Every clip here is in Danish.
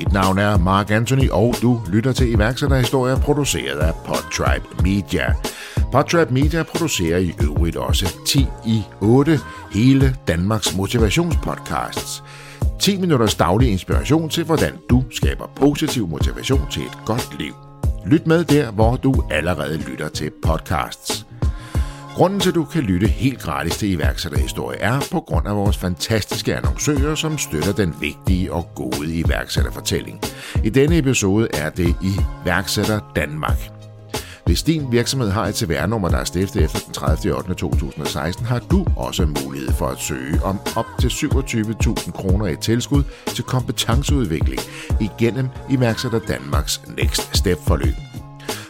Mit navn er Mark Anthony, og du lytter til iværksætterhistorier produceret af Podtribe Media. Podtribe Media producerer i øvrigt også 10 i 8 hele Danmarks motivationspodcasts. 10 minutters daglig inspiration til, hvordan du skaber positiv motivation til et godt liv. Lyt med der, hvor du allerede lytter til podcasts. Grunden til, at du kan lytte helt gratis til iværksætterhistorie er på grund af vores fantastiske annoncører, som støtter den vigtige og gode iværksætterfortælling. I denne episode er det iværksætter Danmark. Hvis din virksomhed har et CVR-nummer, der er stiftet efter den 30. 8. 2016, har du også mulighed for at søge om op til 27.000 kroner i tilskud til kompetenceudvikling igennem iværksætter Danmarks Next Step-forløb.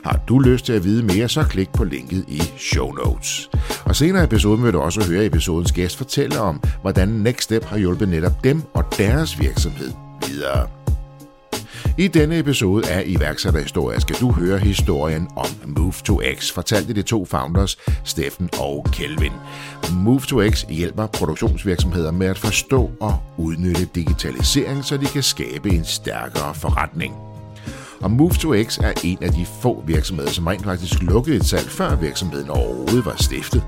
Har du lyst til at vide mere, så klik på linket i show notes. Og senere i episoden vil du også høre episodens gæst fortælle om, hvordan Next Step har hjulpet netop dem og deres virksomhed videre. I denne episode af iværksætterhistorie skal du høre historien om Move to X, fortalt af de to founders, Steffen og Kelvin. Move to X hjælper produktionsvirksomheder med at forstå og udnytte digitalisering, så de kan skabe en stærkere forretning. Og Move2X er en af de få virksomheder, som rent faktisk lukkede et salg, før virksomheden overhovedet var stiftet.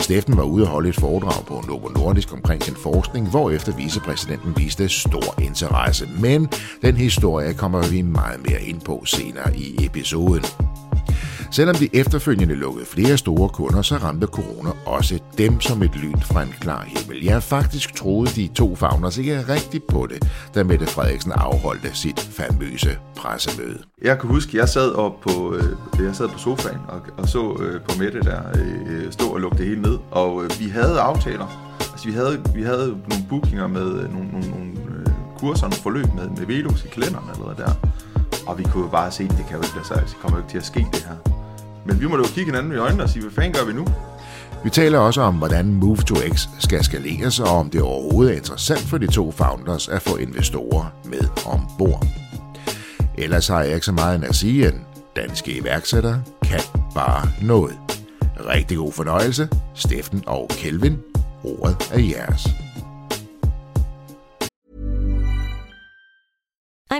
Steffen var ude og holde et foredrag på Novo Nordisk omkring sin forskning, hvorefter vicepræsidenten viste stor interesse. Men den historie kommer vi meget mere ind på senere i episoden. Selvom de efterfølgende lukkede flere store kunder, så ramte corona også dem som et lyn fra en klar himmel. Jeg faktisk troede de to founders ikke rigtigt på det, da Mette Frederiksen afholdte sit famøse pressemøde. Jeg kan huske, jeg sad op på, øh, jeg sad på sofaen og, og så øh, på Mette der øh, stå og lukke det hele ned, og øh, vi havde aftaler. Altså vi havde, vi havde nogle bookinger med øh, nogle, nogle, nogle øh, kurser, nogle forløb med, med Velux i kalenderen eller der. Og vi kunne jo bare se, at det kan jo ikke lade sig, det kommer jo ikke til at ske det her. Men vi må jo kigge hinanden i øjnene og sige, hvad fanden gør vi nu? Vi taler også om, hvordan Move2X skal skaleres, og om det overhovedet er interessant for de to founders at få investorer med ombord. Ellers har jeg ikke så meget end at sige, at danske iværksættere kan bare noget. Rigtig god fornøjelse, Steffen og Kelvin. Ordet er jeres.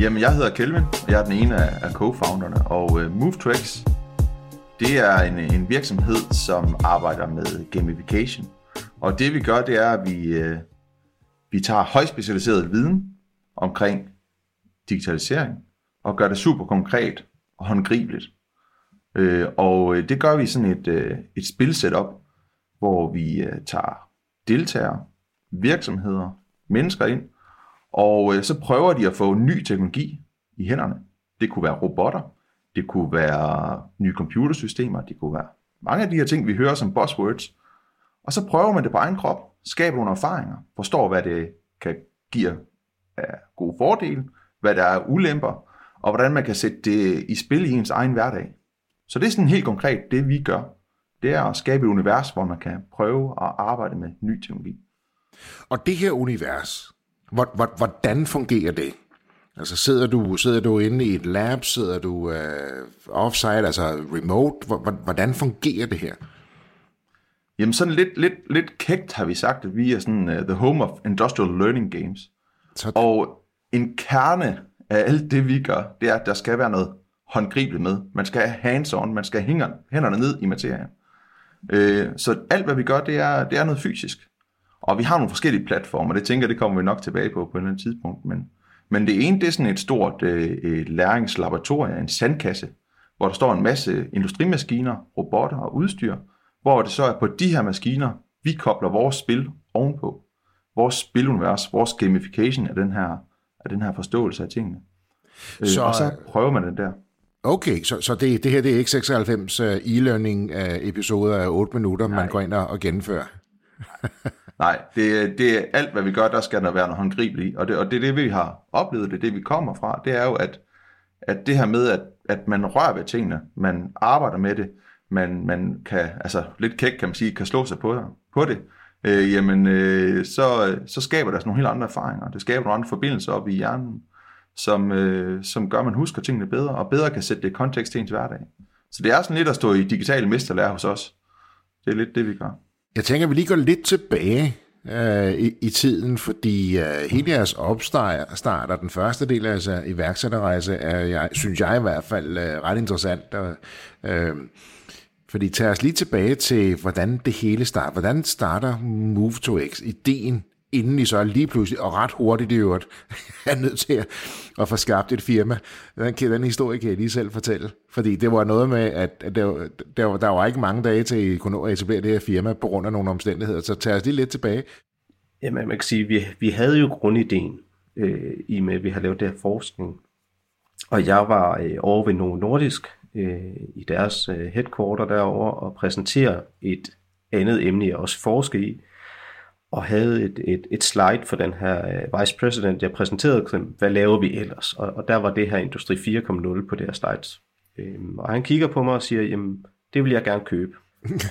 Jamen, jeg hedder Kelvin, og jeg er den ene af, af co-founderne, og øh, MoveTracks, det er en, en virksomhed, som arbejder med gamification. Og det vi gør, det er, at vi, øh, vi tager højspecialiseret viden omkring digitalisering, og gør det super konkret og håndgribeligt. Øh, og øh, det gør vi sådan et, øh, et spilsetup, hvor vi øh, tager deltagere, virksomheder, mennesker ind, og øh, så prøver de at få ny teknologi i hænderne. Det kunne være robotter, det kunne være nye computersystemer, det kunne være mange af de her ting, vi hører som buzzwords. Og så prøver man det på egen krop, skaber nogle erfaringer, forstår, hvad det kan give af gode fordele, hvad der er ulemper, og hvordan man kan sætte det i spil i ens egen hverdag. Så det er sådan helt konkret, det vi gør. Det er at skabe et univers, hvor man kan prøve at arbejde med ny teknologi. Og det her univers, Hvordan fungerer det? Altså sidder du, sidder du inde i et lab, sidder du uh, offsite, altså remote? Hvordan fungerer det her? Jamen sådan lidt, lidt, lidt kægt har vi sagt, at vi er sådan uh, the home of industrial learning games. Så... Og en kerne af alt det, vi gør, det er, at der skal være noget håndgribeligt med. Man skal have hands-on, man skal have hænderne ned i materien. Uh, så alt, hvad vi gør, det er, det er noget fysisk. Og vi har nogle forskellige platformer, det tænker det kommer vi nok tilbage på på et eller andet tidspunkt. Men, men det ene, det er sådan et stort øh, læringslaboratorium, en sandkasse, hvor der står en masse industrimaskiner, robotter og udstyr, hvor det så er på de her maskiner, vi kobler vores spil ovenpå. Vores spilunivers, vores gamification af den her, af den her forståelse af tingene. Øh, så, og så prøver man den der. Okay, så, så det, det her det er ikke 96 uh, e-learning uh, episoder af 8 minutter, Nej. man går ind og gennemfører? Nej, det, det er alt, hvad vi gør, der skal der være noget håndgribeligt i. Og det, og det er det, vi har oplevet, det er det, vi kommer fra. Det er jo, at, at det her med, at, at man rører ved tingene, man arbejder med det, man, man kan, altså lidt kæk kan man sige, kan slå sig på, på det, øh, jamen øh, så, så skaber der sådan altså nogle helt andre erfaringer. Det skaber nogle andre forbindelser op i hjernen, som, øh, som gør, at man husker tingene bedre, og bedre kan sætte det i kontekst til ens hverdag. Så det er sådan lidt at stå i digital mesterlærer hos os. Det er lidt det, vi gør. Jeg tænker, at vi lige går lidt tilbage øh, i, i tiden, fordi øh, hele jeres opstart og den første del af jeres øh, iværksætterrejse er, jeg, synes jeg i hvert fald, øh, ret interessant. Og, øh, fordi tag os lige tilbage til, hvordan det hele starter. Hvordan starter Move2X, ideen, inden I så lige pludselig, og ret hurtigt i øvrigt, er nødt til at, at få skabt et firma. Den, den historie kan jeg lige selv fortælle. Fordi det var noget med, at der, der, der var ikke mange dage til, at I kunne nå at etablere det her firma på grund af nogle omstændigheder. Så tag os lige lidt tilbage. Jamen, man kan sige, vi, vi havde jo grundideen øh, i med, at vi har lavet det her forskning. Og jeg var øh, over ved Novo Nordisk øh, i deres øh, headquarter derover og præsentere et andet emne, jeg også forsker i, og havde et, et, et slide for den her øh, vice president, jeg præsenterede, hvad laver vi ellers? Og, og der var det her Industri 4.0 på det her slides. Øhm, og han kigger på mig og siger, jamen, det vil jeg gerne købe.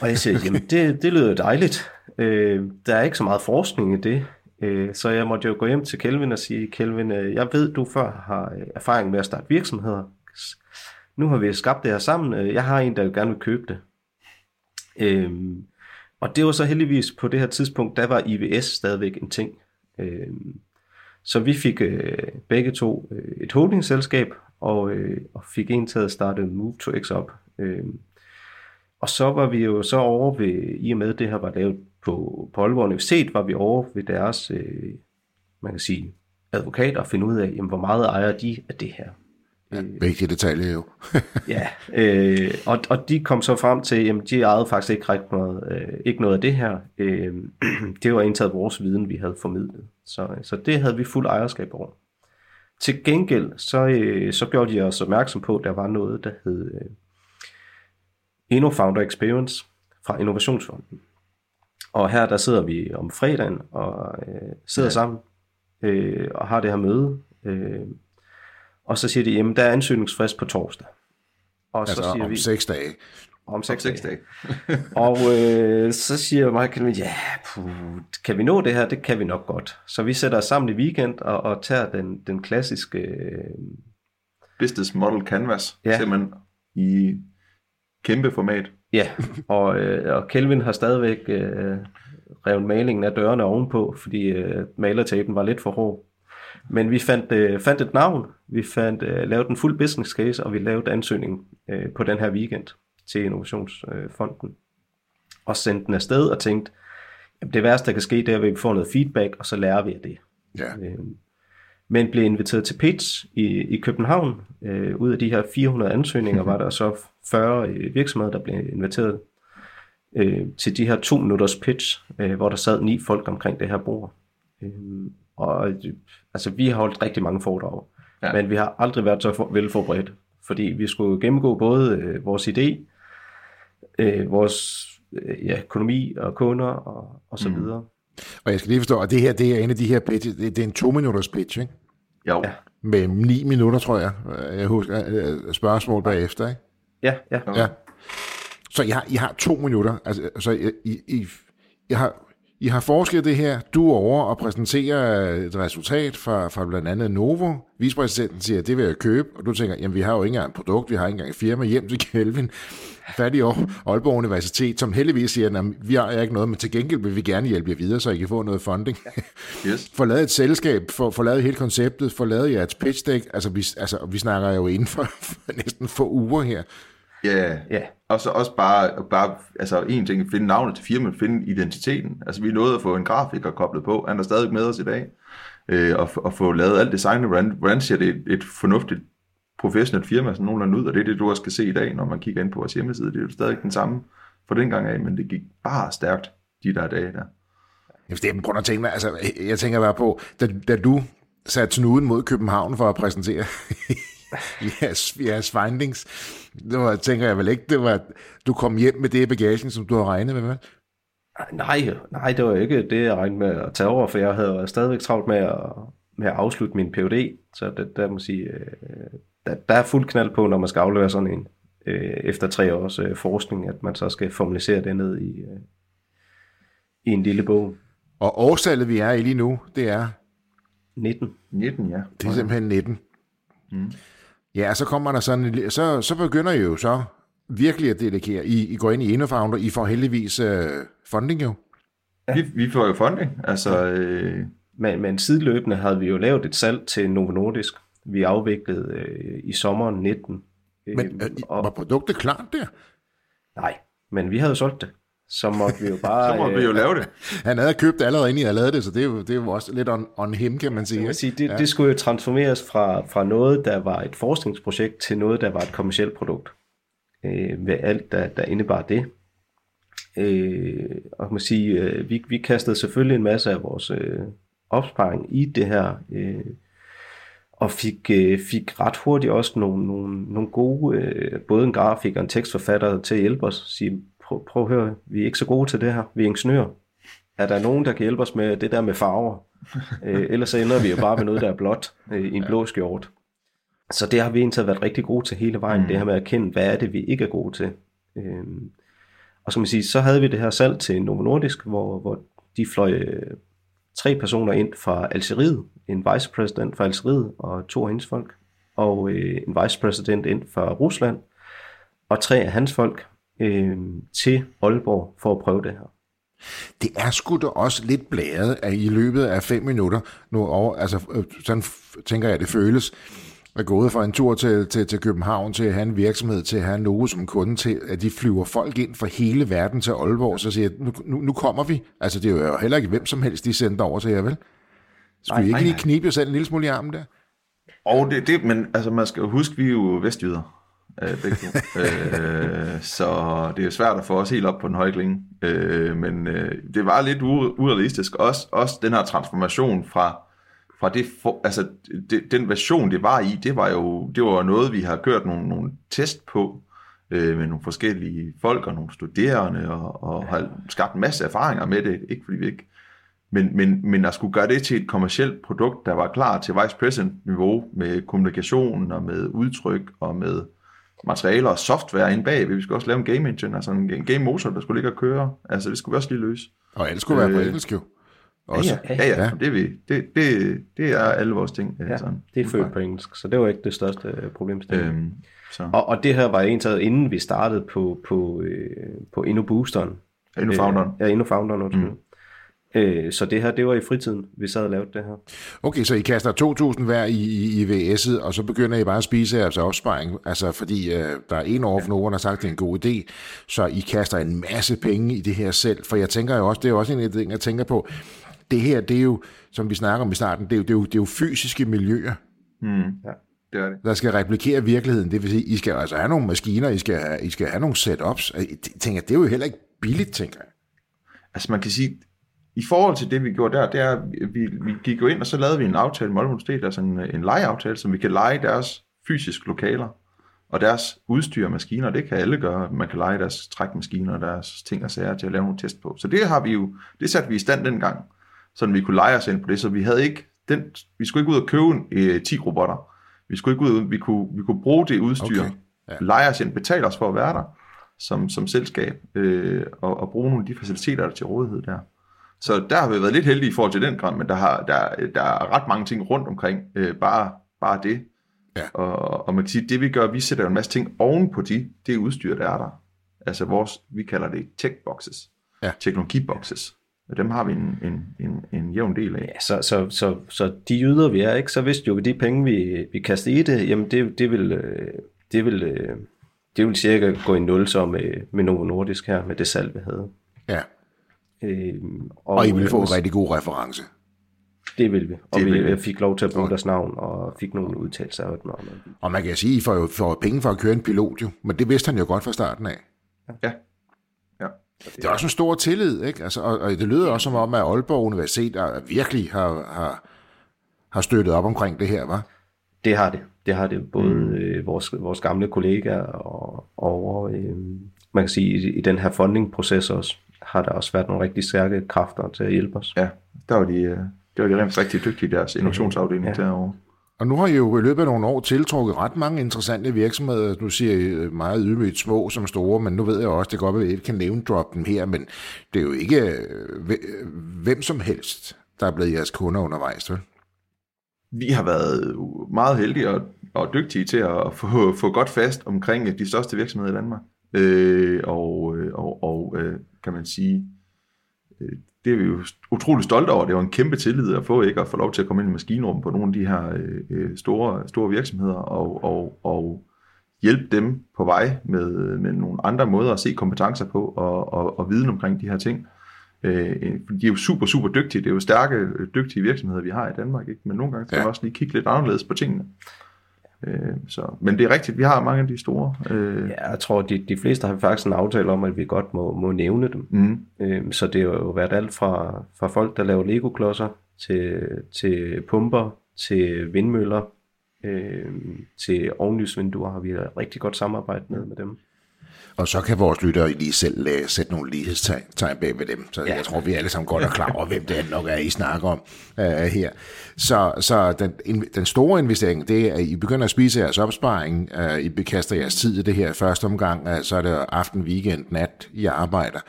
og jeg siger, jamen, det, det lyder dejligt. Øh, der er ikke så meget forskning i det. Øh, så jeg måtte jo gå hjem til Kelvin og sige, Kelvin, øh, jeg ved, du før har øh, erfaring med at starte virksomheder. Nu har vi skabt det her sammen. Øh, jeg har en, der gerne vil købe det. Øh, og det var så heldigvis på det her tidspunkt, der var IVS stadigvæk en ting. Øh, så vi fik øh, begge to øh, et holdingselskab, og, øh, og fik en til at starte Move to X op. Øh, og så var vi jo så over ved, i og med det her var lavet på, på Aalborg Universitet, var vi over ved deres, øh, man kan sige, advokater og finde ud af, jamen, hvor meget ejer de af det her. Ja, vigtige detaljer jo. ja, øh, og, og de kom så frem til, at de ejede faktisk ikke, rigtig noget, øh, ikke noget af det her. Øh, det var indtaget vores viden, vi havde formidlet. Så, så det havde vi fuld ejerskab over. Til gengæld, så, øh, så gjorde de os opmærksom på, at der var noget, der hed øh, Inno Founder Experience fra Innovationsfonden. Og her der sidder vi om fredagen og øh, sidder ja. sammen øh, og har det her møde. Øh, og så siger de, jamen der er ansøgningsfrist på torsdag. Og altså så siger om vi, seks dage. Om seks, seks dage. og øh, så siger Michael, ja, puh, kan vi nå det her? Det kan vi nok godt. Så vi sætter os sammen i weekend og, og tager den, den klassiske... Øh, Business Model Canvas, ja. simpelthen i kæmpe format. Ja, og, øh, og Kelvin har stadigvæk øh, revet malingen af dørene ovenpå, fordi øh, malertapen var lidt for hård. Men vi fandt, øh, fandt et navn, vi fandt øh, lavet en fuld business case, og vi lavede ansøgning øh, på den her weekend til Innovationsfonden. Øh, og sendte den afsted og tænkte, at det værste, der kan ske, det er, at vi får noget feedback, og så lærer vi af det. Ja. Øh, men blev inviteret til pitch i, i København. Øh, ud af de her 400 ansøgninger var der så 40 øh, virksomheder, der blev inviteret øh, til de her to minutters pitch, øh, hvor der sad ni folk omkring det her bord. Øh, og altså, vi har holdt rigtig mange foredrag, ja. men vi har aldrig været så for, velforberedt, fordi vi skulle gennemgå både øh, vores idé, øh, vores øh, ja, økonomi og kunder og, og så mm. videre. Og jeg skal lige forstå, at det her det er en af de her pitch, det, det er en to minutters pitch, ikke? Jo. Ja. Med ni minutter, tror jeg. Jeg husker øh, spørgsmål bagefter, ikke? Ja, ja. ja. Så I har, I har to minutter. Altså, så I, I, I, I har i har forsket det her. Du er over og præsenterer et resultat fra, fra blandt andet Novo. Vicepræsidenten siger, at det vil jeg købe. Og du tænker, jamen vi har jo ikke engang et produkt, vi har ikke engang et firma hjem til Kelvin. Fat i Aalborg Universitet, som heldigvis siger, at vi har ikke noget, men til gengæld vil vi gerne hjælpe jer videre, så I kan få noget funding. Yes. få lavet et selskab, få, få lavet hele konceptet, få lavet jeres pitch deck. Altså vi, altså, vi snakker jo inden for, for næsten få uger her. Ja, yeah. og så også bare, bare altså en ting, at finde navnet til firmaet, finde identiteten. Altså vi nået at få en grafiker koblet på, han er stadig med os i dag, øh, og, og få lavet alt designet, hvordan, hvordan ser det et, et fornuftigt professionelt firma, sådan nogenlunde ud, og det er det, du også skal se i dag, når man kigger ind på vores hjemmeside. Det er jo stadig den samme for den gang af, men det gik bare stærkt de der dage der. det er grund af tænke altså, jeg tænker bare på, da, da du satte snuden mod København for at præsentere jeres, jeres findings. Det var, tænker jeg vel ikke, det var, du kom hjem med det i bagagen, som du har regnet med, vel? Nej, nej, det var ikke det, jeg regnede med at tage over, for jeg havde stadigvæk travlt med at, med at afslutte min PhD, så det, der må sige, øh, der, der er fuld knald på, når man skal aflevere sådan en, øh, efter tre års øh, forskning, at man så skal formalisere det ned i, øh, i en lille bog. Og årstallet, vi er i lige nu, det er 19. 19, ja. Det er simpelthen 19. Mm. Ja, så kommer der sådan, så, så begynder I jo så virkelig at dedikere. I, I går ind i InnoFounder, I får heldigvis uh, funding jo. Ja. Vi, vi får jo funding, altså... Øh... Men, men sideløbende havde vi jo lavet et salg til Novo Nordisk. Vi afviklede øh, i sommeren 19. Men øh, og, var produktet klart der? Nej, men vi havde solgt det så måtte vi jo bare... så måtte vi jo øh, lave det. Han havde købt det allerede, inden I havde lavet det, så det er jo, det er jo også lidt on, on him, kan man sige. Man sige det, ja. det skulle jo transformeres fra, fra noget, der var et forskningsprojekt, til noget, der var et kommersielt produkt. Øh, med alt, der, der indebar det. Øh, og man sige, øh, vi, vi kastede selvfølgelig en masse af vores øh, opsparing i det her, øh, og fik, øh, fik ret hurtigt også nogle, nogle, nogle gode, øh, både en grafik og en tekstforfatter til at hjælpe os, sige, prøv, prøv at høre, vi er ikke så gode til det her, vi er ingeniører. Er der nogen, der kan hjælpe os med det der med farver? øh, ellers ender vi jo bare med noget, der er blåt øh, i en blå skjort. Så det har vi egentlig været rigtig gode til hele vejen, mm. det her med at kende, hvad er det, vi ikke er gode til. Øh, og som man siger, så havde vi det her salg til Novo Nordisk, hvor, hvor de fløj øh, tre personer ind fra Algeriet, en vicepræsident fra Algeriet og to af hendes folk, og øh, en vicepræsident ind fra Rusland, og tre af hans folk øh, til Aalborg for at prøve det her. Det er sgu da også lidt blæret, at i løbet af fem minutter, nu over, altså øh, sådan tænker jeg, det føles, at gå ud fra en tur til, til, til København, til at have en virksomhed, til at have nogen som kunde, til at de flyver folk ind fra hele verden til Aalborg, så siger nu, nu, nu kommer vi. Altså det er jo heller ikke hvem som helst, de sender over til jer, vel? Skulle I ikke lige knibe jer selv en lille smule i armen der? Og det, det, men altså man skal jo huske, vi er jo vestjyder øh, begge to. øh, så det er svært at få os helt op på den høje klinge. Øh, men øh, det var lidt urealistisk. Også, også den her transformation fra, fra det, for, altså, det, den version, det var i, det var jo det var noget, vi har gjort nogle, nogle test på øh, med nogle forskellige folk og nogle studerende, og, og har skabt en masse erfaringer med det. Ikke fordi vi ikke men, men, men at skulle gøre det til et kommersielt produkt, der var klar til vice president niveau med kommunikation og med udtryk og med materialer og software inde bag. Vi skulle også lave en game engine, altså en game motor, der skulle ligge og køre. Altså det skulle vi også lige løse. Og alt skulle være på øh, engelsk jo. Også. Ja, ja, ja, ja. Det, er vi. Det, det, det er alle vores ting. Ja, sådan. det er født på engelsk, så det var ikke det største øh, problem. Øhm, så. Og, og det her var egentlig inden vi startede på, på, øh, på InnoBoosteren. InnoFounderen. Øh, ja, InnoFounderen, mm. Øh, så det her, det var i fritiden, vi sad og lavede det her. Okay, så I kaster 2.000 hver i, i, i VS'et, og så begynder I bare at spise jeres opsparing, altså fordi øh, der er en over, ja. nogen der har sagt, at det er en god idé, så I kaster en masse penge i det her selv, for jeg tænker jo også, det er jo også en af de ting, jeg tænker på, det her, det er jo, som vi snakker om i starten, det er jo, det er jo, det er jo fysiske miljøer. Mm. Ja. Det er det. Der skal replikere virkeligheden. Det vil sige, I skal altså have nogle maskiner, I skal have, I skal have nogle setups. Jeg tænker, det er jo heller ikke billigt, tænker jeg. Altså man kan sige, i forhold til det, vi gjorde der, det er, vi, vi gik jo ind, og så lavede vi en aftale med Aalborg Universitet, altså en, en lejeaftale, som vi kan lege deres fysiske lokaler og deres udstyr og maskiner. Det kan alle gøre. Man kan lege deres trækmaskiner og deres ting og sager til at lave nogle test på. Så det har vi jo, det satte vi i stand dengang, så vi kunne lege os ind på det. Så vi havde ikke den, vi skulle ikke ud og købe øh, 10 robotter. Vi skulle ikke ud, vi kunne, vi kunne bruge det udstyr, okay. ja. lege os ind, betale os for at være der som, som selskab, øh, og, og bruge nogle af de faciliteter, der er til rådighed der. Så der har vi været lidt heldige i forhold til den grad, men der, har, der, der er ret mange ting rundt omkring, øh, bare, bare det. Ja. Og, og man kan sige, det vi gør, vi sætter en masse ting oven på de, det udstyr, der er der. Altså vores, vi kalder det tech boxes, ja. teknologiboxes. Og dem har vi en, en, en, en jævn del af. Ja, så, så, så, så de yder vi er, ikke? så vidste jo, at de penge, vi, vi kaster i det, jamen det, det vil, øh, det vil, øh, det vil cirka gå i nul så med, med Novo Nordisk her, med det salg, vi havde. Ja, Øh, og, og I vil få en rigtig god reference. Det vil vi. Og det vi, vil vi. fik lov til at bruge deres navn, og fik nogle udtalelser af noget. Og man kan sige, at I får jo får penge for at køre en pilot jo, men det vidste han jo godt fra starten af. Ja. ja. Det er også en stor tillid, ikke? Altså, og, og det lyder også som om, at Aalborg Universitet er, virkelig har, har, har støttet op omkring det her, var? Det har det. Det har det både mm. øh, vores, vores gamle kollegaer og, og øh, man kan sige i, i den her funding-proces også har der også været nogle rigtig stærke kræfter til at hjælpe os. Ja, der var de, øh, der var de rent rigtig dygtige i deres innovationsafdeling ja. derovre. Og nu har I jo i løbet af nogle år tiltrukket ret mange interessante virksomheder. Nu siger I meget ydmygt små som store, men nu ved jeg også, det godt at vi ikke kan nævne drop dem her, men det er jo ikke øh, hvem som helst, der er blevet jeres kunder undervejs, vel? Vi har været meget heldige og, og dygtige til at få, få godt fast omkring de største virksomheder i Danmark. Øh, og, øh, og, og øh, kan man sige, øh, det er vi jo utrolig stolte over. Det var en kæmpe tillid at få, ikke at få lov til at komme ind i maskinrummet på nogle af de her øh, store, store virksomheder og, og, og hjælpe dem på vej med, med nogle andre måder at se kompetencer på og, og, og viden omkring de her ting. Øh, de er jo super, super dygtige. Det er jo stærke, dygtige virksomheder, vi har i Danmark. Ikke? Men nogle gange skal ja. man også lige kigge lidt anderledes på tingene. Øh, så, men det er rigtigt, vi har mange af de store. Øh... Ja, jeg tror, de, de fleste har faktisk en aftale om, at vi godt må, må nævne dem. Mm. Øh, så det har jo været alt fra, fra folk, der laver Lego-klodser, til, til pumper, til vindmøller, øh, til ovenlysvinduer har vi rigtig godt samarbejde med, med dem. Og så kan vores lyttere lige selv uh, sætte nogle lighedstegn bag ved dem. Så ja. jeg tror, vi alle sammen godt er klar over, hvem det er nok er, I snakker om uh, her. Så, så den, den store investering, det er, at I begynder at spise jeres opsparing. Uh, I bekaster jeres tid i det her første omgang. Uh, så er det aften, weekend, nat, I arbejder.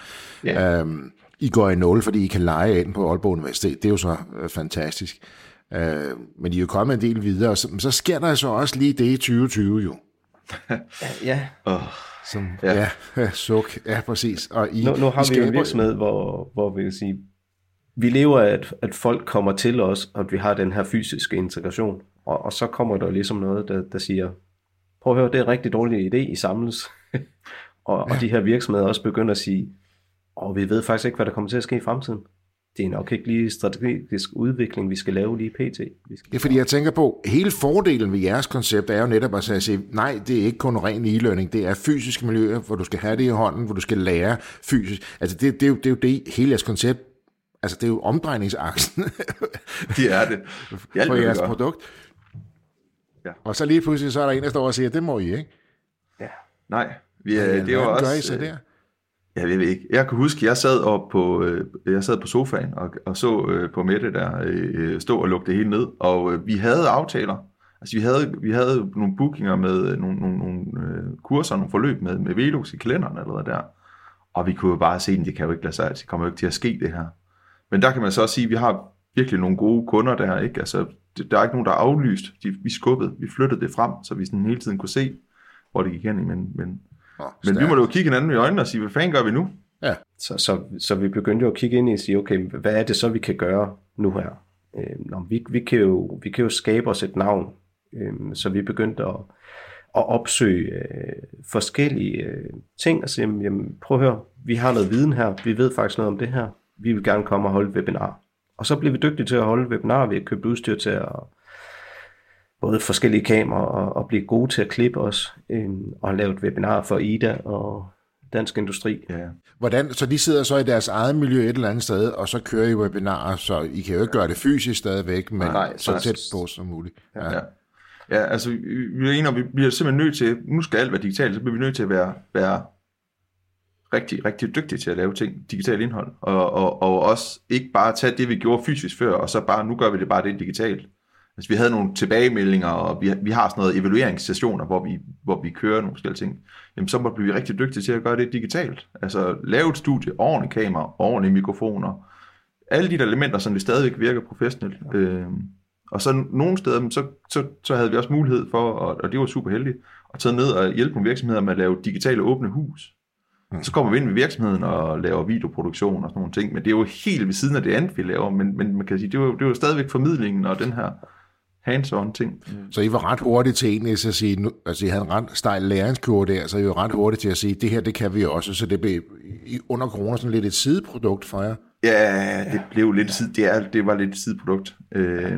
Ja. Uh, I går i nul, fordi I kan lege ind på Aalborg Universitet. Det er jo så uh, fantastisk. Uh, men I er jo kommet en del videre. Så, så sker der så også lige det i 2020 jo. ja. Oh. Som, ja. ja, suk. Ja, præcis. Og I, nu, nu har I vi en virksomhed, hvor, hvor vi kan sige, vi lever af, at, at folk kommer til os, og at vi har den her fysiske integration. Og, og så kommer der ligesom noget, der, der siger, prøv at høre, det er en rigtig dårlig idé, I samles. og, ja. og de her virksomheder også begynder at sige, og vi ved faktisk ikke, hvad der kommer til at ske i fremtiden det er nok ikke lige strategisk udvikling, vi skal lave lige pt. Vi skal ja, fordi jeg tænker på, hele fordelen ved jeres koncept er jo netop at sige, nej, det er ikke kun ren e-learning, det er fysiske miljøer, hvor du skal have det i hånden, hvor du skal lære fysisk. Altså det, det, er, jo, det er jo det, hele jeres koncept, altså det er jo omdrejningsaksen. det er det. Hjælp, for jeres produkt. Ja. Og så lige pludselig, så er der en, der står og siger, det må I ikke. Ja. Nej, vi, er, det er jo også... Gør I så der? Jeg ved ikke. Jeg kan huske, jeg sad op på, øh, jeg sad på sofaen og, og så øh, på Mette der øh, øh, stå og lukke det hele ned, og øh, vi havde aftaler. Altså vi havde, vi havde nogle bookinger med øh, nogle, nogle, nogle øh, kurser, nogle forløb med, med Velux i kalenderen eller der. Og vi kunne jo bare se, at det kan jo ikke lade sig, det kommer jo ikke til at ske det her. Men der kan man så også sige, at vi har virkelig nogle gode kunder der, ikke? Altså, der er ikke nogen, der er aflyst. De, vi skubbede, vi flyttede det frem, så vi sådan hele tiden kunne se, hvor det gik hen i. Men, men Oh, Men vi må jo kigge hinanden i øjnene og sige, hvad fanden gør vi nu? Ja. Så, så, så vi begyndte jo at kigge ind i og sige, okay, hvad er det så, vi kan gøre nu her? Øh, når vi, vi, kan jo, vi kan jo skabe os et navn. Øh, så vi begyndte at, at opsøge øh, forskellige øh, ting og sige, jamen, prøv at høre, vi har noget viden her, vi ved faktisk noget om det her, vi vil gerne komme og holde et webinar. Og så bliver vi dygtige til at holde webinar, vi har købt udstyr til at både forskellige kameraer og, og blive gode til at klippe os øh, og lave et webinar for Ida og Dansk Industri. Ja. Hvordan, så de sidder så i deres eget miljø et eller andet sted, og så kører I webinarer, så I kan jo ikke gøre det fysisk stadigvæk, men Nej, så tæt på som muligt. Ja. ja. Ja, altså vi er enige, vi bliver simpelthen nødt til, nu skal alt være digitalt, så bliver vi nødt til at være, være rigtig, rigtig dygtige til at lave ting, digitalt indhold, og, og, og også ikke bare tage det, vi gjorde fysisk før, og så bare, nu gør vi det bare det digitalt. Altså, vi havde nogle tilbagemeldinger, og vi, vi har sådan noget evalueringssessioner, hvor vi, hvor vi kører nogle forskellige ting. Jamen, så må vi rigtig dygtige til at gøre det digitalt. Altså, lave et studie, ordentlige kamera, ordentlige mikrofoner. Alle de der elementer, som det stadigvæk virker professionelt. Øh, og så nogle steder, så, så, så havde vi også mulighed for, og, og det var super heldigt, at tage ned og hjælpe nogle virksomheder med at lave digitale åbne hus. Så kommer vi ind i virksomheden og laver videoproduktion og sådan nogle ting, men det er jo helt ved siden af det andet, vi laver, men, men man kan sige, det var, det var stadigvæk formidlingen og den her hands-on ting. Mm. Så I var ret hurtigt til egentlig at sige, nu, altså I havde en ret stejl læringskurve der, så I var ret hurtigt til at sige, det her, det kan vi også, så det blev under corona sådan lidt et sideprodukt for jer. Ja, det blev lidt side, det, er, det var lidt et sideprodukt. Øh,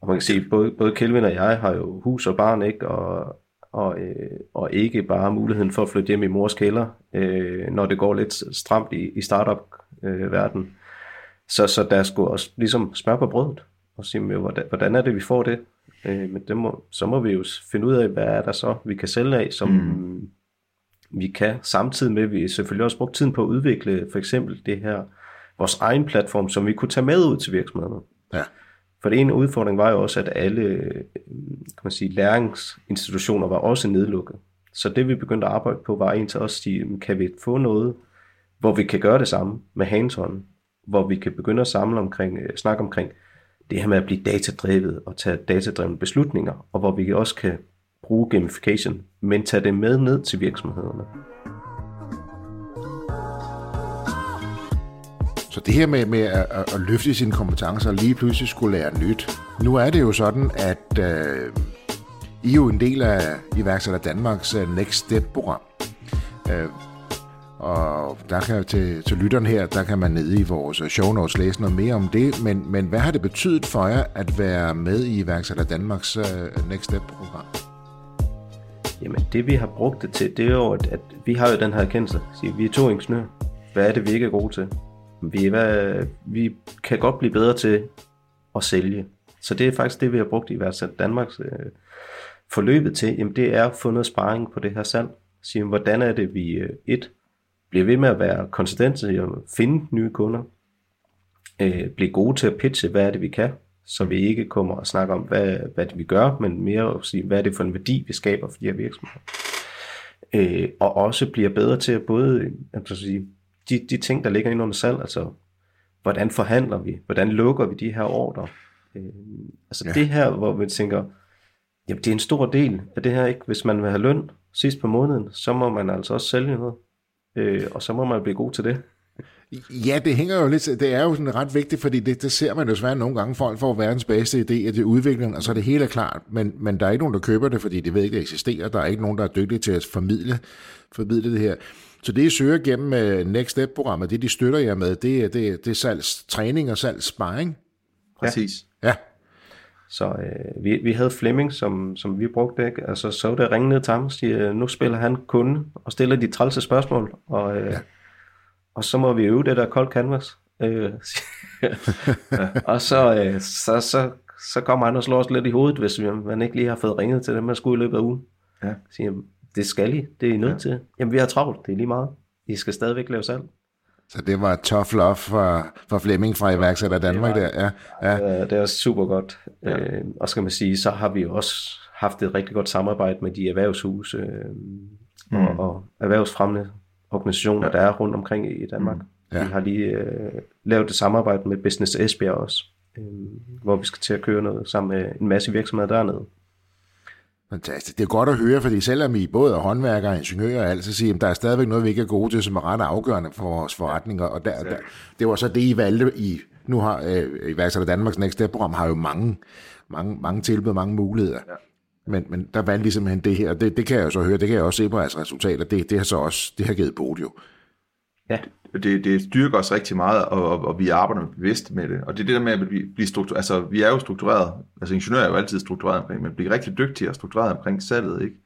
og man kan sige, både, både Kelvin og jeg har jo hus og barn, ikke? Og, og, øh, og ikke bare muligheden for at flytte hjem i mors kælder, øh, når det går lidt stramt i, i startup-verden. Øh, så, så der skulle også ligesom smør på brødet og sige, hvordan, hvordan er det, vi får det? Øh, men det må, så må vi jo finde ud af, hvad er der så, vi kan sælge af, som, mm. vi kan, samtidig med, at vi selvfølgelig også brugt tiden på at udvikle for eksempel det her, vores egen platform, som vi kunne tage med ud til virksomhederne. Ja. For det ene udfordring var jo også, at alle kan man sige, læringsinstitutioner var også nedlukket. Så det vi begyndte at arbejde på, var en til os at sige, kan vi få noget, hvor vi kan gøre det samme med hands hvor vi kan begynde at samle omkring, øh, snakke omkring det her med at blive datadrevet og tage datadrevne beslutninger, og hvor vi også kan bruge gamification, men tage det med ned til virksomhederne. Så det her med, med at, at løfte sine kompetencer og lige pludselig skulle lære nyt. Nu er det jo sådan, at øh, I er jo en del af iværksætter Danmarks øh, Next Step-program. Øh, og der kan til, til lytteren her, der kan man nede i vores show notes læse noget mere om det. Men, men hvad har det betydet for jer at være med i iværksætter Danmarks uh, Next Step-program? Jamen det vi har brugt det til, det er jo, at, at vi har jo den her erkendelse. Siger, vi er to ingeniører. Hvad er det, vi ikke er gode til? Vi, hvad, vi kan godt blive bedre til at sælge. Så det er faktisk det, vi har brugt i Iværksætter Danmarks øh, forløbet til. Jamen det er at få noget sparring på det her salg. Sige, hvordan er det, vi øh, et bliver ved med at være konsistente i at finde nye kunder. Øh, blive gode til at pitche, hvad er det, vi kan så vi ikke kommer og snakker om, hvad, hvad det vi gør, men mere at sige, hvad er det for en værdi, vi skaber for de her virksomheder. Øh, og også bliver bedre til at både altså sige, de, de ting, der ligger ind under salg, altså hvordan forhandler vi, hvordan lukker vi de her ordre. Øh, altså ja. det her, hvor vi tænker, jamen det er en stor del af det her, ikke? hvis man vil have løn sidst på måneden, så må man altså også sælge noget, øh, og så må man blive god til det. Ja, det hænger jo lidt, det er jo sådan ret vigtigt, fordi det, det ser man jo svært nogle gange, folk får verdens bedste idé, at det er udvikling, og så er det hele klart, men, men der er ikke nogen, der køber det, fordi de ved ikke, det eksisterer, der er ikke nogen, der er dygtige til at formidle, formidle det her. Så det, I søger gennem uh, Next Step-programmet, det de støtter jer med, det, det, det er salgstræning og salgssparing. Præcis. Ja. Så øh, vi, vi havde Flemming, som, som vi brugte, ikke? Altså, så det ringe ned til ham og siger, nu spiller han kunde og stiller de trælse spørgsmål, og øh, ja og så må vi øve det der cold canvas. Øh, og så, øh, så, så, så kommer han og slår os lidt i hovedet, hvis man ikke lige har fået ringet til dem, man skulle i løbet af ugen. Ja. Siger, det skal I, det er I nødt ja. til. Jamen vi har travlt, det er lige meget. I skal stadigvæk lave salg. Så det var tough love for, for Flemming fra iværksætter Danmark det var, der. Ja, ja. Det er super godt. Ja. Øh, og skal man sige, så har vi også haft et rigtig godt samarbejde med de erhvervshuse øh, mm. og, og erhvervsfremmende organisationer, ja. der er rundt omkring i Danmark. Mm. Ja. Vi har lige øh, lavet et samarbejde med Business Esbjerg også, øh, hvor vi skal til at køre noget sammen med en masse virksomheder dernede. Fantastisk. Det er godt at høre, fordi selvom I både er håndværkere og ingeniører og alt, så siger at der er stadigvæk noget, vi ikke er gode til, som er ret afgørende for vores forretninger. Og der, der, det var så det, I valgte i, nu har øh, iværksætter Danmarks Next Step-program har jo mange, mange, mange tilbud, mange muligheder. Ja. Men, men der valgte de simpelthen det her, det, det kan jeg jo så høre, det kan jeg også se på jeres resultater, det, det har så også, det har givet bod jo. Ja. Det, det styrker os rigtig meget, og, og, og vi arbejder bevidst med det. Og det er det der med at blive, blive struktureret, altså vi er jo struktureret, altså ingeniører er jo altid struktureret omkring, men bliver rigtig dygtige og struktureret omkring salget, ikke?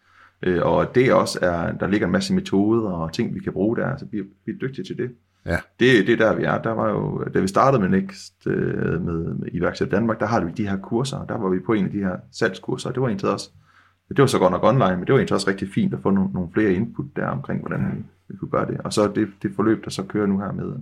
Øh, og det også er, der ligger en masse metoder og ting, vi kan bruge der, så vi er, vi er dygtige til det. Ja. Det, det er der, vi er. Der var jo, da vi startede med Next, øh, med, med iværksæt Danmark, der har vi de her kurser, der var vi på en af de her salgskurser, det var egentlig også, det var så godt nok online, men det var egentlig også rigtig fint at få nogle, nogle flere input der omkring, hvordan vi, vi kunne gøre det. Og så det, det forløb, der så kører nu her med,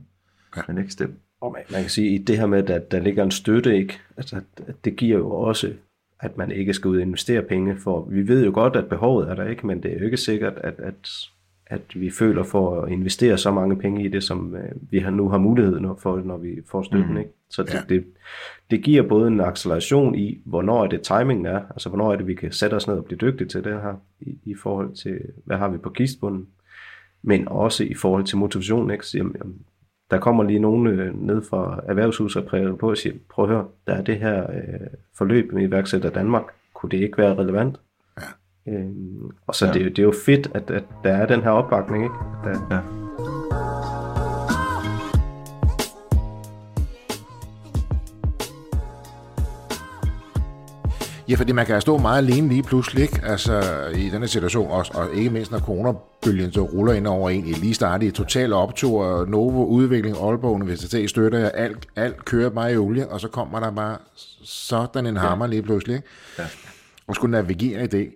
ja. med Next Step. Og man, man kan sige, at det her med, at der ligger en støtte, ikke? Altså, det giver jo også, at man ikke skal ud og investere penge, for vi ved jo godt, at behovet er der ikke, men det er jo ikke sikkert, at, at at vi føler for at investere så mange penge i det, som øh, vi har nu har mulighed for, når vi får støtten. Mm. Ikke? Så det, ja. det, det giver både en acceleration i, hvornår er det timingen er, altså hvornår er det, vi kan sætte os ned og blive dygtige til det her, i, i forhold til, hvad har vi på kistbunden, men også i forhold til motivation. Ikke? Så, jamen, der kommer lige nogen øh, ned fra erhvervshuset og præger på og siger, prøv at høre, der er det her øh, forløb med iværksætter Danmark, kunne det ikke være relevant? Øh, og så ja. det, det er jo fedt, at, at der er den her opbakning, ikke? Der, ja. Ja, fordi man kan stå meget alene lige pludselig, ikke? Altså, i denne situation, også, og ikke mindst når coronabølgen så ruller ind over en, i lige startet i total optur, Novo Udvikling, Aalborg Universitet støtter jeg, alt, alt kører bare i olie, og så kommer der bare sådan en hammer ja. lige pludselig, ikke? Ja. Og skulle navigere i det.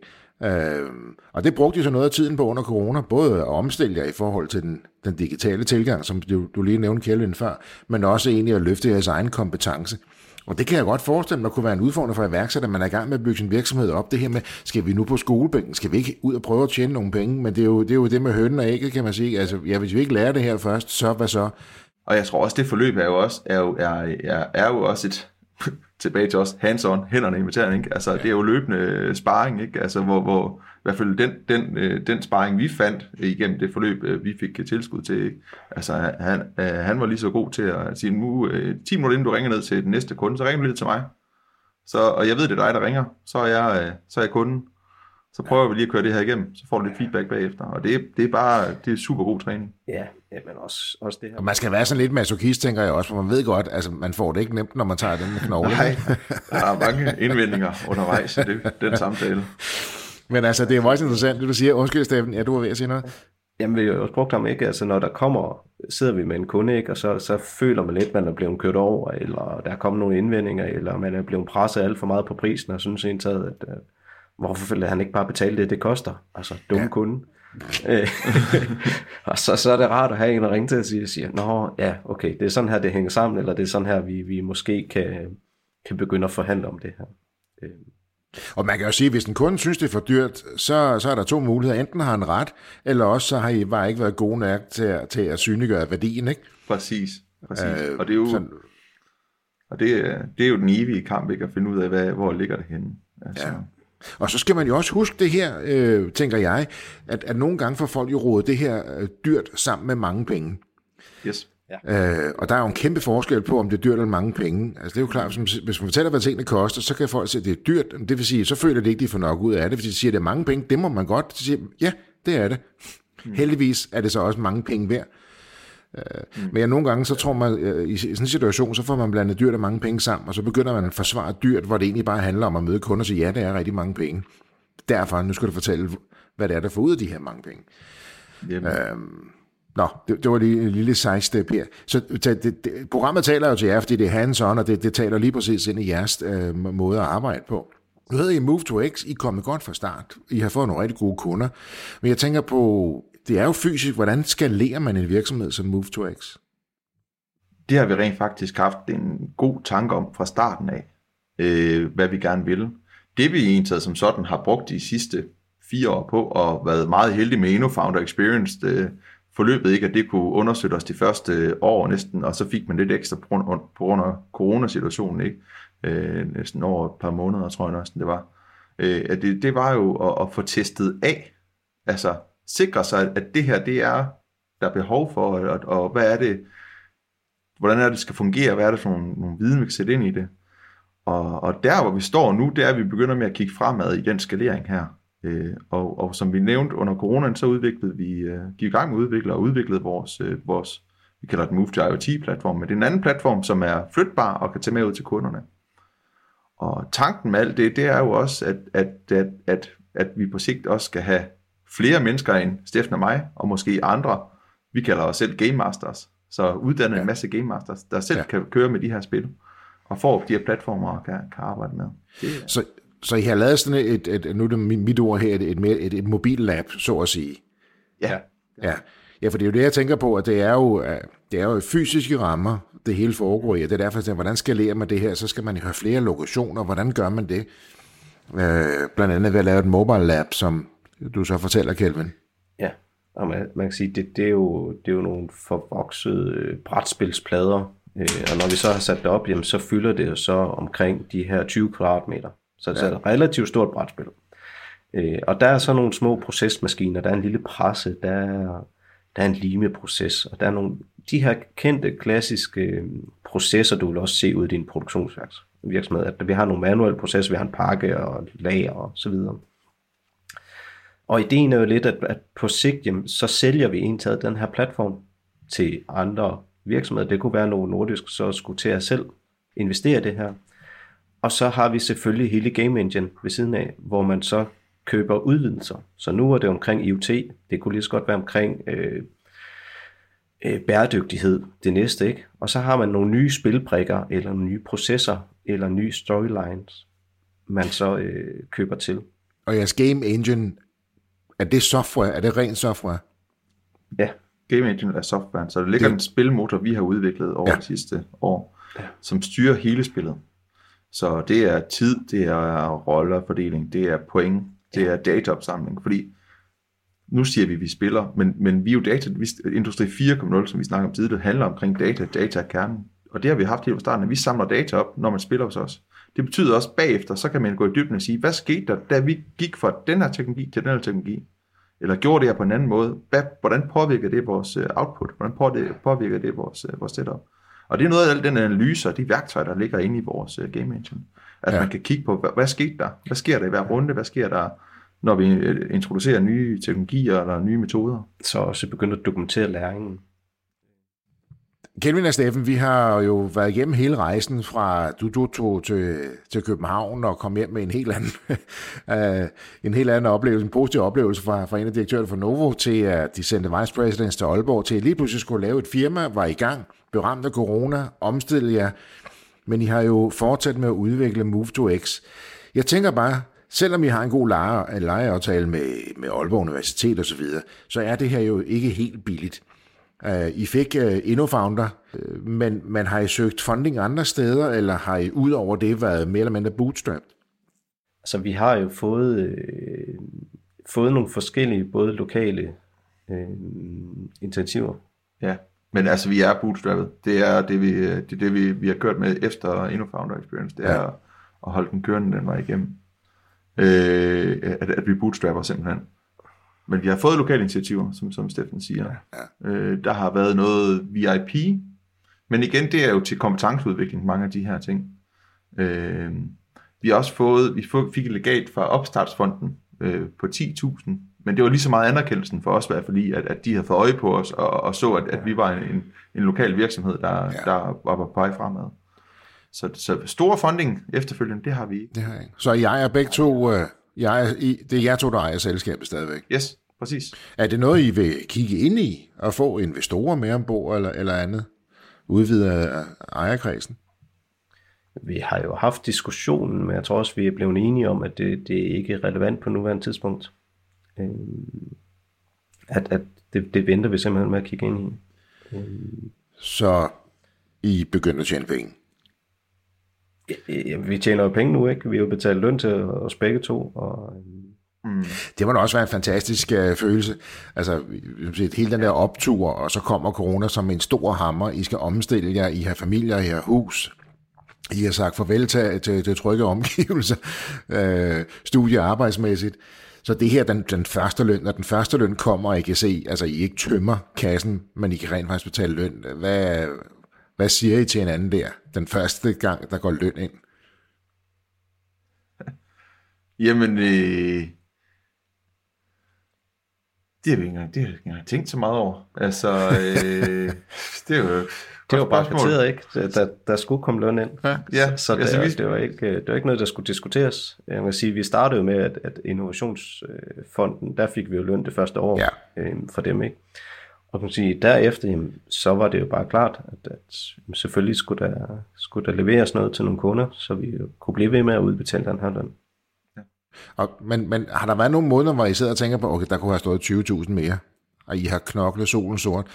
Øh, og det brugte de så noget af tiden på under corona, både at omstille jer i forhold til den, den digitale tilgang, som du, du lige nævnte Kjellin før, men også egentlig at løfte jeres egen kompetence. Og det kan jeg godt forestille mig kunne være en udfordring for iværksætter, man er i gang med at bygge sin virksomhed op. Det her med, skal vi nu på skolebænken? Skal vi ikke ud og prøve at tjene nogle penge? Men det er jo det, er jo det med hønnen og ægget, kan man sige. Altså, ja, hvis vi ikke lærer det her først, så hvad så? Og jeg tror også, det forløb er jo også, er jo, er, er, er jo også et, tilbage til os, hands-on, hænderne i materien, ikke? Altså, det er jo løbende sparring, ikke? Altså, hvor, hvor hvert fald den, den, øh, den sparring, vi fandt igennem det forløb, øh, vi fik tilskud til, ikke? altså, han, øh, han var lige så god til at sige, nu, 10 minutter inden du ringer ned til den næste kunde, så ringer du lige til mig. Så, og jeg ved, det er dig, der ringer, så er jeg, så er jeg kunden. Så prøver vi lige at køre det her igennem, så får du lidt feedback bagefter. Og det, det er bare det er super god træning. Ja, ja men også, også det her. Og man skal være sådan lidt masochist, tænker jeg også, for man ved godt, altså man får det ikke nemt, når man tager den med knogle. Nej, der er mange indvendinger undervejs i det, den samtale. Men altså, det er meget interessant, det du siger. Undskyld, Steffen, ja, du var ved at sige noget. Jamen, vi har jo brugt ham ikke. Altså, når der kommer, sidder vi med en kunde, ikke, og så, så føler man lidt, man er blevet kørt over, eller der er kommet nogle indvendinger, eller man er blevet presset alt for meget på prisen, og synes egentlig, at, at hvorfor vil han ikke bare betale det, det koster? Altså, dum ja. kunde. Øh, og så, så er det rart at have en at ringe til og sige, siger, nå ja, okay, det er sådan her, det hænger sammen, eller det er sådan her, vi, vi måske kan, kan begynde at forhandle om det her. Øh. Og man kan jo sige, at hvis en kunde synes, det er for dyrt, så, så er der to muligheder. Enten har han ret, eller også så har I bare ikke været gode nok til, at, til at synliggøre værdien, ikke? Præcis. præcis. Øh, og det er jo, sådan, og det, det er jo den evige kamp, ikke? At finde ud af, hvad, hvor ligger det henne. Altså. Ja. Og så skal man jo også huske det her, øh, tænker jeg, at, at nogle gange får folk jo rådet det her øh, dyrt sammen med mange penge. Yes. Ja. Øh, og der er jo en kæmpe forskel på, om det er dyrt eller mange penge. Altså det er jo klart, som, hvis man fortæller, hvad tingene koster, så kan folk sige, at det er dyrt. Det vil sige, så føler de ikke, de får nok ud af det. Hvis de siger, at det er mange penge, det må man godt. Så siger ja, det er det. Mm. Heldigvis er det så også mange penge værd. Mm. Men ja, nogle gange, så tror man, øh, i sådan en situation, så får man blandet dyrt og mange penge sammen, og så begynder man at forsvare dyrt, hvor det egentlig bare handler om at møde kunder og sige, ja, det er rigtig mange penge. Derfor, nu skal du fortælle, hvad det er, der får ud af de her mange penge. Jamen. Øhm, Nå, det, det var lige en lille sidestep her. Så det, det, programmet taler jo til jer, fordi det er hands-on, og det, det taler lige præcis ind i jeres øh, måde at arbejde på. Nu hedder I Move to X, I er kommet godt fra start. I har fået nogle rigtig gode kunder. Men jeg tænker på, det er jo fysisk, hvordan skalerer man en virksomhed som Move to X? Det har vi rent faktisk haft en god tanke om fra starten af, øh, hvad vi gerne vil. Det vi egentlig som sådan har brugt de sidste fire år på, og været meget heldige med InnoFounder Experience, det, øh, forløbet ikke, at det kunne understøtte os de første øh, år næsten, og så fik man lidt ekstra på grund, på grund af coronasituationen, ikke? Øh, næsten over et par måneder, tror jeg næsten det var. Øh, at det, det var jo at, at få testet af, altså sikre sig, at det her, det er, der er behov for, og, og hvad er det, hvordan er det, det skal fungere, hvad er det for nogle, nogle viden, vi kan sætte ind i det. Og, og der, hvor vi står nu, det er, at vi begynder med at kigge fremad i den skalering her. Øh, og, og som vi nævnte under coronaen, så udviklede vi, øh, gik i gang med at udvikle og udviklede vores, øh, vores vi kalder det Move to IoT-platform, men det er en anden platform, som er flytbar og kan tage med ud til kunderne. Og tanken med alt det, det er jo også, at, at, at, at, at vi på sigt også skal have flere mennesker end Steffen og mig, og måske andre, vi kalder os selv Game Masters, så uddanne ja. en masse Game Masters, der selv ja. kan køre med de her spil, og få de her platformer og kan, kan arbejde med. Det, så, så I har lavet sådan et, et, et nu er det mit ord her, et, et, et, et mobillab, så at sige. Ja. Ja. Ja, for det er jo det, jeg tænker på, at det er jo, det er jo fysiske rammer, det hele foregår i. Det er derfor, at hvordan skalerer man det her? Så skal man have flere lokationer. Hvordan gør man det? Øh, blandt andet ved at lave et mobile lab, som du så fortæller, Kelvin. Ja, og man, man kan sige, det, det, er jo, det er jo nogle forvoksede øh, brætspilsplader, øh, og når vi så har sat det op, jamen, så fylder det så omkring de her 20 kvadratmeter. Så det er et relativt stort brætspil. Øh, og der er så nogle små procesmaskiner, der er en lille presse, der er, der er en limeproces, og der er nogle, de her kendte, klassiske øh, processer, du vil også se ud i din produktionsvirksomhed. At vi har nogle manuelle processer, vi har en pakke og lager og så videre. Og ideen er jo lidt, at, at på sigt, jamen, så sælger vi egentlig den her platform til andre virksomheder. Det kunne være nogle nordisk, så skulle til at selv investere det her. Og så har vi selvfølgelig hele Game Engine ved siden af, hvor man så køber udvidelser. Så nu er det omkring IoT. Det kunne lige så godt være omkring øh, øh, bæredygtighed, det næste. ikke. Og så har man nogle nye spilbrikker, eller nogle nye processer, eller nye storylines, man så øh, køber til. Og jeres game engine, er det software? Er det ren software? Ja, Game Engine er software, så der ligger Det- en spilmotor, vi har udviklet over Ja. ja. de sidste år, ja. som styrer hele spillet. Så det er tid, det er rollerfordeling, det er point, det er dataopsamling, fordi nu siger vi, at vi spiller, men, men vi er jo data, vi, Industri 4.0, som vi snakker om tidligere, handler omkring data, data er kernen. Og det har vi haft helt fra starten, at vi samler data op, når man spiller hos os. Det betyder også bagefter, så kan man gå i dybden og sige, hvad skete der, da vi gik fra den her teknologi til den her teknologi? Eller gjorde det her på en anden måde? Hvad, hvordan påvirker det vores øh, output? Hvordan påvirker- påvirker det vores, øh, vores setup? Og det er noget af al den analyse og de værktøjer, der ligger inde i vores øh, game engine. At Ja. man kan kigge på, hvad, hvad skete der? Hvad sker der i hver runde? Hvad sker der, når vi øh, introducerer nye teknologier eller nye metoder? så også begyndt at dokumentere læringen. Kelvin og Steffen, vi har jo været igennem hele rejsen fra du, du tog til, til København og kom hjem med en helt anden, uh, en helt anden oplevelse, en positiv oplevelse fra, fra en af direktørerne for Novo, til at de sendte vice presidents til Aalborg, til at lige pludselig skulle lave et firma, var i gang, blev ramt af corona, omstillede jer, men I har jo fortsat med at udvikle Move to X. Jeg tænker bare, selvom I har en god leje, lejeaftale med, med Aalborg Universitet osv., så, videre, så er det her jo ikke helt billigt. Uh, I fik uh, InnoFounder, uh, men, men har I søgt funding andre steder, eller har I ud over det været mere eller mindre bootstrapped? Altså vi har jo fået, øh, fået nogle forskellige, både lokale øh, initiativer. Ja, men altså vi er bootstrappet. Det er det, vi, det, er det, vi, vi har kørt med efter InnoFounder Experience. Det er Ja. at holde den kørende den vej igennem. Øh, at, at vi bootstrapper simpelthen. Men vi har fået lokale initiativer, som, som Steffen siger. Ja. Øh, der har været noget VIP, men igen, det er jo til kompetenceudvikling, mange af de her ting. Øh, vi har også fået, vi fik et legat fra Opstartsfonden øh, på 10.000, men det var lige så meget anerkendelsen for os, i hvert fald at, at de havde fået øje på os, og, og så, at, at vi var en, en, lokal virksomhed, der, Ja. der var på vej fremad. Så, så store funding efterfølgende, det har vi ikke. Det har jeg ikke. Så jeg er begge to, uh, jeg er, det er jer to, der ejer selskabet stadigvæk. Yes, præcis. Er det noget, I vil kigge ind i, og få investorer med ombord, eller, eller andet? Udvide øh, ejerkredsen? Vi har jo haft diskussionen, men jeg tror også, vi er blevet enige om, at det, det er ikke relevant på nuværende tidspunkt. Øh, at at det, det venter vi simpelthen med at kigge ind i. Så I begynder at tjene penge. Øh, Vi tjener jo penge nu, ikke? Vi har jo betalt løn til os begge to, og øh, Det må da også være en fantastisk uh, følelse. Altså, hele den der optur, og så kommer corona som en stor hammer. I skal omstille jer, I har familier, I har hus. I har sagt farvel til, til, til trygge omgivelser, øh, studie- og arbejdsmæssigt. Så det her, den, den første løn, når den første løn kommer, og I kan se, altså I ikke tømmer kassen, men I kan rent faktisk betale løn. Hvad, hvad siger I til hinanden der, den første gang, der går løn ind? Jamen, øh, det har vi ikke engang, det har vi ikke engang tænkt så meget over. Altså, øh, det er jo et det var bare kvarteret, ikke? Der, der, skulle komme løn ind. Ja, ja. Så det, altså, vi, det, var ikke, det var ikke noget, der skulle diskuteres. Jeg kan sige, vi startede jo med, at, at Innovationsfonden, der fik vi jo løn det første år Ja. øh, for dem, ikke? Og kan sige, derefter, jamen, så var det jo bare klart, at, at selvfølgelig skulle der, skulle der leveres noget til nogle kunder, så vi kunne blive ved med at udbetale den her løn. Og, men, men har der været nogle måneder, hvor I sidder og tænker på, okay, der kunne have stået 20.000 mere, og I har knoklet solen sort?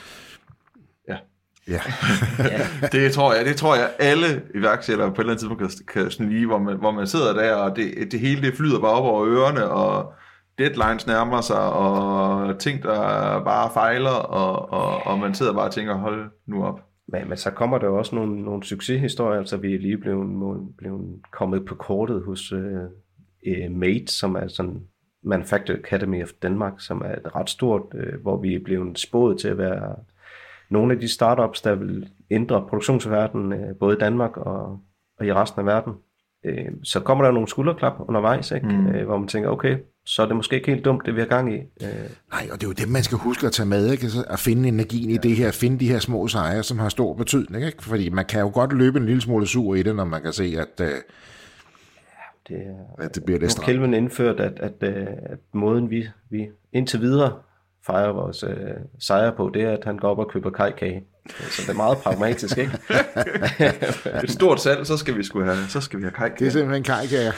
Ja. Ja. det tror jeg, det tror jeg alle iværksættere på et eller andet tidspunkt kan, kan snige, hvor man, hvor man sidder der, og det, det hele det flyder bare op over ørerne, og deadlines nærmer sig, og ting, der bare fejler, og, og, og man sidder bare og tænker, hold nu op. Men, men så kommer der også nogle, nogle succeshistorier, altså vi er lige blevet, blevet kommet på kortet hos øh, øh, MATE, som er sådan Manufacturing Academy of Denmark, som er et ret stort, øh, hvor vi er blevet spået til at være nogle af de startups, der vil ændre produktionsverdenen, øh, både i Danmark og, og i resten af verden. Øh, så kommer der nogle skulderklap undervejs, ikke? Mm. Øh, hvor man tænker, okay, så er det måske ikke helt dumt, det vi har gang i. Øh, Nej, og det er jo det, man skal huske at tage med, ikke? Så at finde energien i det her, finde de her små sejre, som har stor betydning, ikke? Fordi man kan jo godt løbe en lille smule sur i det, når man kan se, at, øh, det er, at det bliver lidt stramt. Kelvin indført, at, at, øh, at måden vi, vi indtil videre fejrer vores øh, sejre på, det er, at han går op og køber kajkage. Så det er meget pragmatisk, ikke? Et stort salg, så skal vi sgu have, så skal vi have kajkager. Det er simpelthen kajkager.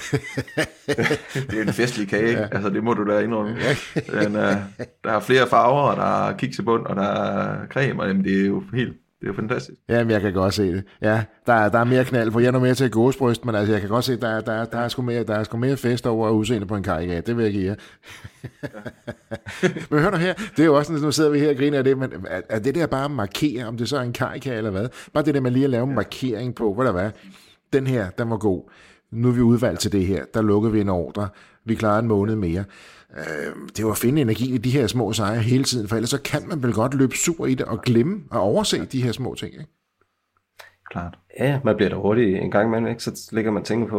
det er en festlig kage, ikke? Altså, det må du da indrømme. Den, uh, der er flere farver, og der er kiksebund, og der er creme, og jamen, det er jo helt, det er jo fantastisk. Jamen, jeg kan godt se det. Ja, der er, der er mere knald på. Jeg er nu mere til gåsbryst, men altså, jeg kan godt se, der, er- der, er- der, er, sgu mere, der er sgu mere fest over udseende på en kajkage. Det vil jeg give jer. men hør nu her, det er jo også sådan, nu sidder vi her og griner af det, men er, er det der bare at markere, om det så er en kajkage eller hvad? Bare det der med lige at lave en markering på, hvad der var. Den her, den var god. Nu er vi udvalgt til det her. Der lukker vi en ordre. Vi klarer en måned mere. Øh, det var at finde energi i de her små sejre hele tiden, for ellers så kan man vel godt løbe sur i det og glemme og overse de her små ting. Ikke? Klart. Ja, man bliver da hurtigt en gang imellem, ikke? så ligger man tænker på,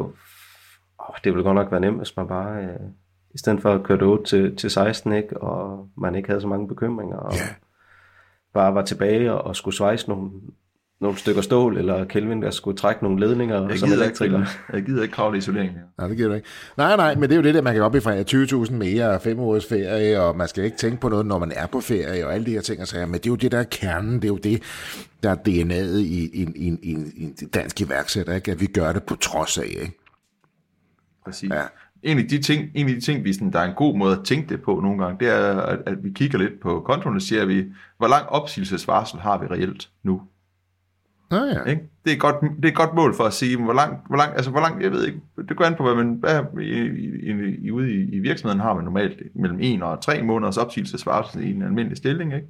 åh, det ville godt nok være nemt, hvis man bare, øh, i stedet for at køre det 8 til, til 16, ikke? og man ikke havde så mange bekymringer, og Ja. bare var tilbage og, og skulle svejse nogle, nogle stykker stål, eller Kelvin, der skulle trække nogle ledninger Jeg som gider, elektriker. ikke, jeg gider ikke kravle isolering mere. Nej, det giver du ikke. Nej, nej, men det er jo det der, man kan op i fra 20.000 mere og 5 ugers ferie, og man skal ikke tænke på noget, når man er på ferie, og alle de her ting og sager. Men det er jo det, der er kernen, det er jo det, der er DNA'et i, i, i, i, i en dansk iværksætter, ikke? at vi gør det på trods af. Ikke? Præcis. Ja. Ja. En af de ting, en af de ting vi sådan, der er en god måde at tænke det på nogle gange, det er, at, at vi kigger lidt på kontoen og siger, vi, hvor lang opsigelsesvarsel har vi reelt nu? Nå ja. Ikke? Det, er et godt, det er et godt mål for at sige, hvor lang, hvor lang, altså hvor lang, jeg ved ikke, det går an på, hvad man, hvad, i, i, i, ude i, i virksomheden har man normalt mellem en og tre måneders opsigelsesvarsel i en almindelig stilling. Ikke?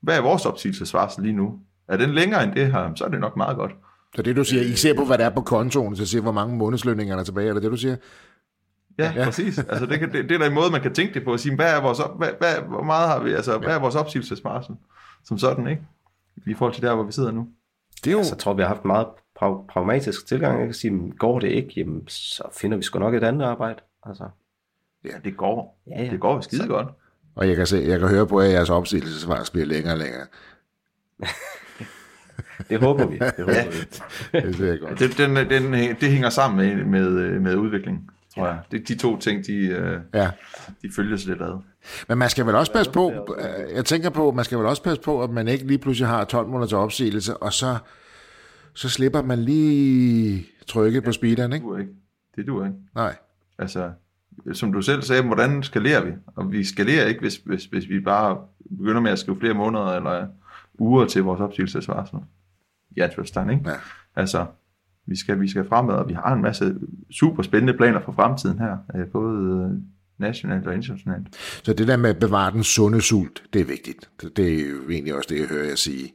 Hvad er vores opsigelsesvarsel lige nu? Er den længere end det her, så er det nok meget godt. Så det du siger, I ser på, hvad der er på kontoen, så siger, hvor mange månedslønninger er der tilbage, er det det, du siger? Ja, ja. præcis. Altså, det, kan, det, det er da en måde, man kan tænke det på, at sige, hvad er vores, op, hvad, hvad, hvor meget har vi, altså, hvad er vores opsigelsesvarsel som sådan, ikke? I forhold til der, hvor vi sidder nu. Det er jo... Så jeg tror, vi har haft en meget prag- pragmatisk tilgang. Jeg kan sige, "Men går det ikke, jamen, så finder vi sgu nok et andet arbejde. Altså, Ja, det går. Ja, ja. Det går skide godt. Og jeg kan, se, jeg kan høre på, at jeres opsigelsesvarsel bliver længere og længere. det håber vi. Det håber vi. Det ser jeg godt. Det, den, den, det hænger sammen med, med, med udvikling, tror jeg. Det, de to ting, de, øh, Ja. de følges lidt ad. Men man skal vel også passe på, øh, jeg tænker på, man skal vel også passe på, at man ikke lige pludselig har 12 måneder til opsigelse, og så, så slipper man lige trykket på speederen, Det ikke? duer ikke. Det duer ikke. Nej. Altså, som du selv sagde, hvordan skalerer vi? Og vi skalerer ikke, hvis, hvis, hvis vi bare begynder med at skrive flere måneder eller uger til vores opsigelsesvarsel. I anførselstegn, ikke? Ja. Altså, vi skal, vi skal fremad, og vi har en masse super spændende planer for fremtiden her, øh, både øh, nationalt og internationalt. Så det der med at bevare den sunde sult, det er vigtigt. Det- Det er jo egentlig også det, jeg hører jer sige.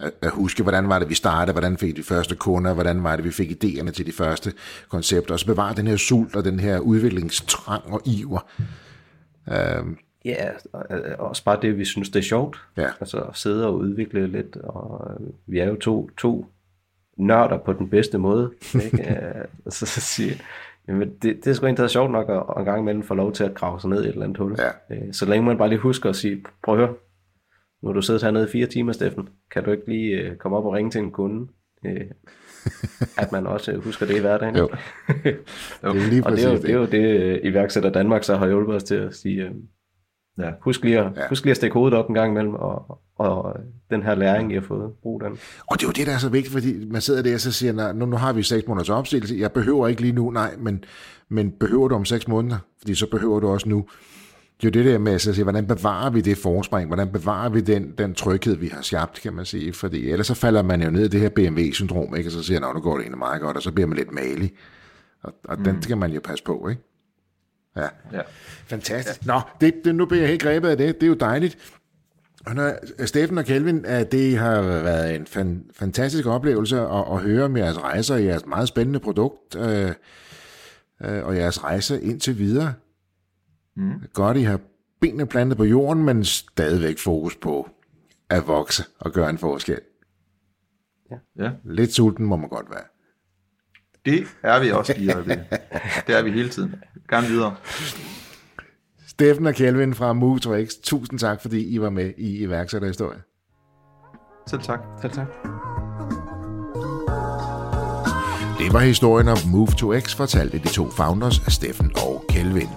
At, at huske, hvordan var det, vi startede, hvordan fik de første kunder, hvordan var det, vi fik idéerne til de første koncepter, og så bevare den her sult og den her udviklingstrang og iver. Øhm, Ja, og- og også bare det, vi synes, det er sjovt. Ja. Altså at sidde og udvikle lidt, og øh, vi er jo to, to nørder på den bedste måde. Ikke? Øh, og så, så sige, jamen det, det er sgu egentlig sjovt nok at, at en gang imellem få lov til at grave sig ned i et eller andet hul. Ja. Øh, Så længe man bare lige husker at sige, prøv at høre, nu har du siddet hernede i fire timer, Steffen. Kan du ikke lige øh, komme op og ringe til en kunde? Øh, at man også øh, husker det i hverdagen. Jo. Det er lige og det er, jo, det er jo det, iværksætter Danmark så har hjulpet os til at sige, øh, Ja. husk, lige at, Ja. husk lige at stikke hovedet op en gang imellem, og, og den her læring, I har fået, brug den. Og det er jo det, der er så vigtigt, fordi man sidder der og så siger, "Nå, nu, nu har vi seks måneders opsigelse, jeg behøver ikke lige nu, nej, men, men behøver du om seks måneder? Fordi så behøver du også nu. Det er jo det der med at sige, hvordan bevarer vi det forspring, hvordan bevarer vi den, den tryghed, vi har skabt, kan man sige, fordi ellers så falder man jo ned i det her BMW-syndrom, ikke? og så siger, nå, nu går det egentlig meget godt, og så bliver man lidt malig. Og, og mm. den skal man jo passe på, ikke? Ja. Ja. Fantastisk. Nå, det, det, nu bliver jeg helt grebet af det. Det er jo dejligt. Og når, Steffen og Kelvin, at det har været en fan, fantastisk oplevelse at, at høre om jeres rejser og jeres meget spændende produkt øh, øh, og jeres rejse indtil videre. Mm. Godt, I har benene plantet på jorden, men stadigvæk fokus på at vokse og gøre en forskel. ja. Lidt sulten må man godt være. Det er vi også lige i øjeblikket. Det er vi hele tiden. Gerne videre. Steffen og Kelvin fra Move to X, tusind tak, fordi I var med i iværksætterhistorie. Selv tak. Selv tak. Det var historien om Move to X, fortalt af de to founders, Steffen og Kelvin.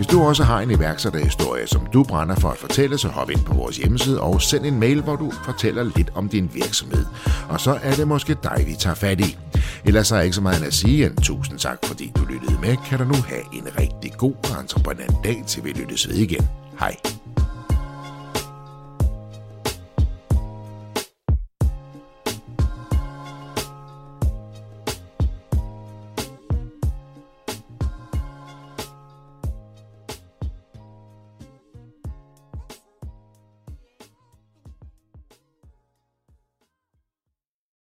Hvis du også har en iværksætterhistorie, som du brænder for at fortælle, så hop ind på vores hjemmeside og send en mail, hvor du fortæller lidt om din virksomhed. Og så er det måske dig, vi tager fat i. Ellers er jeg ikke så meget at sige end tusind tak, fordi du lyttede med. Kan du nu have en rigtig god og entreprenant dag, til vi lyttes ved igen. Hej.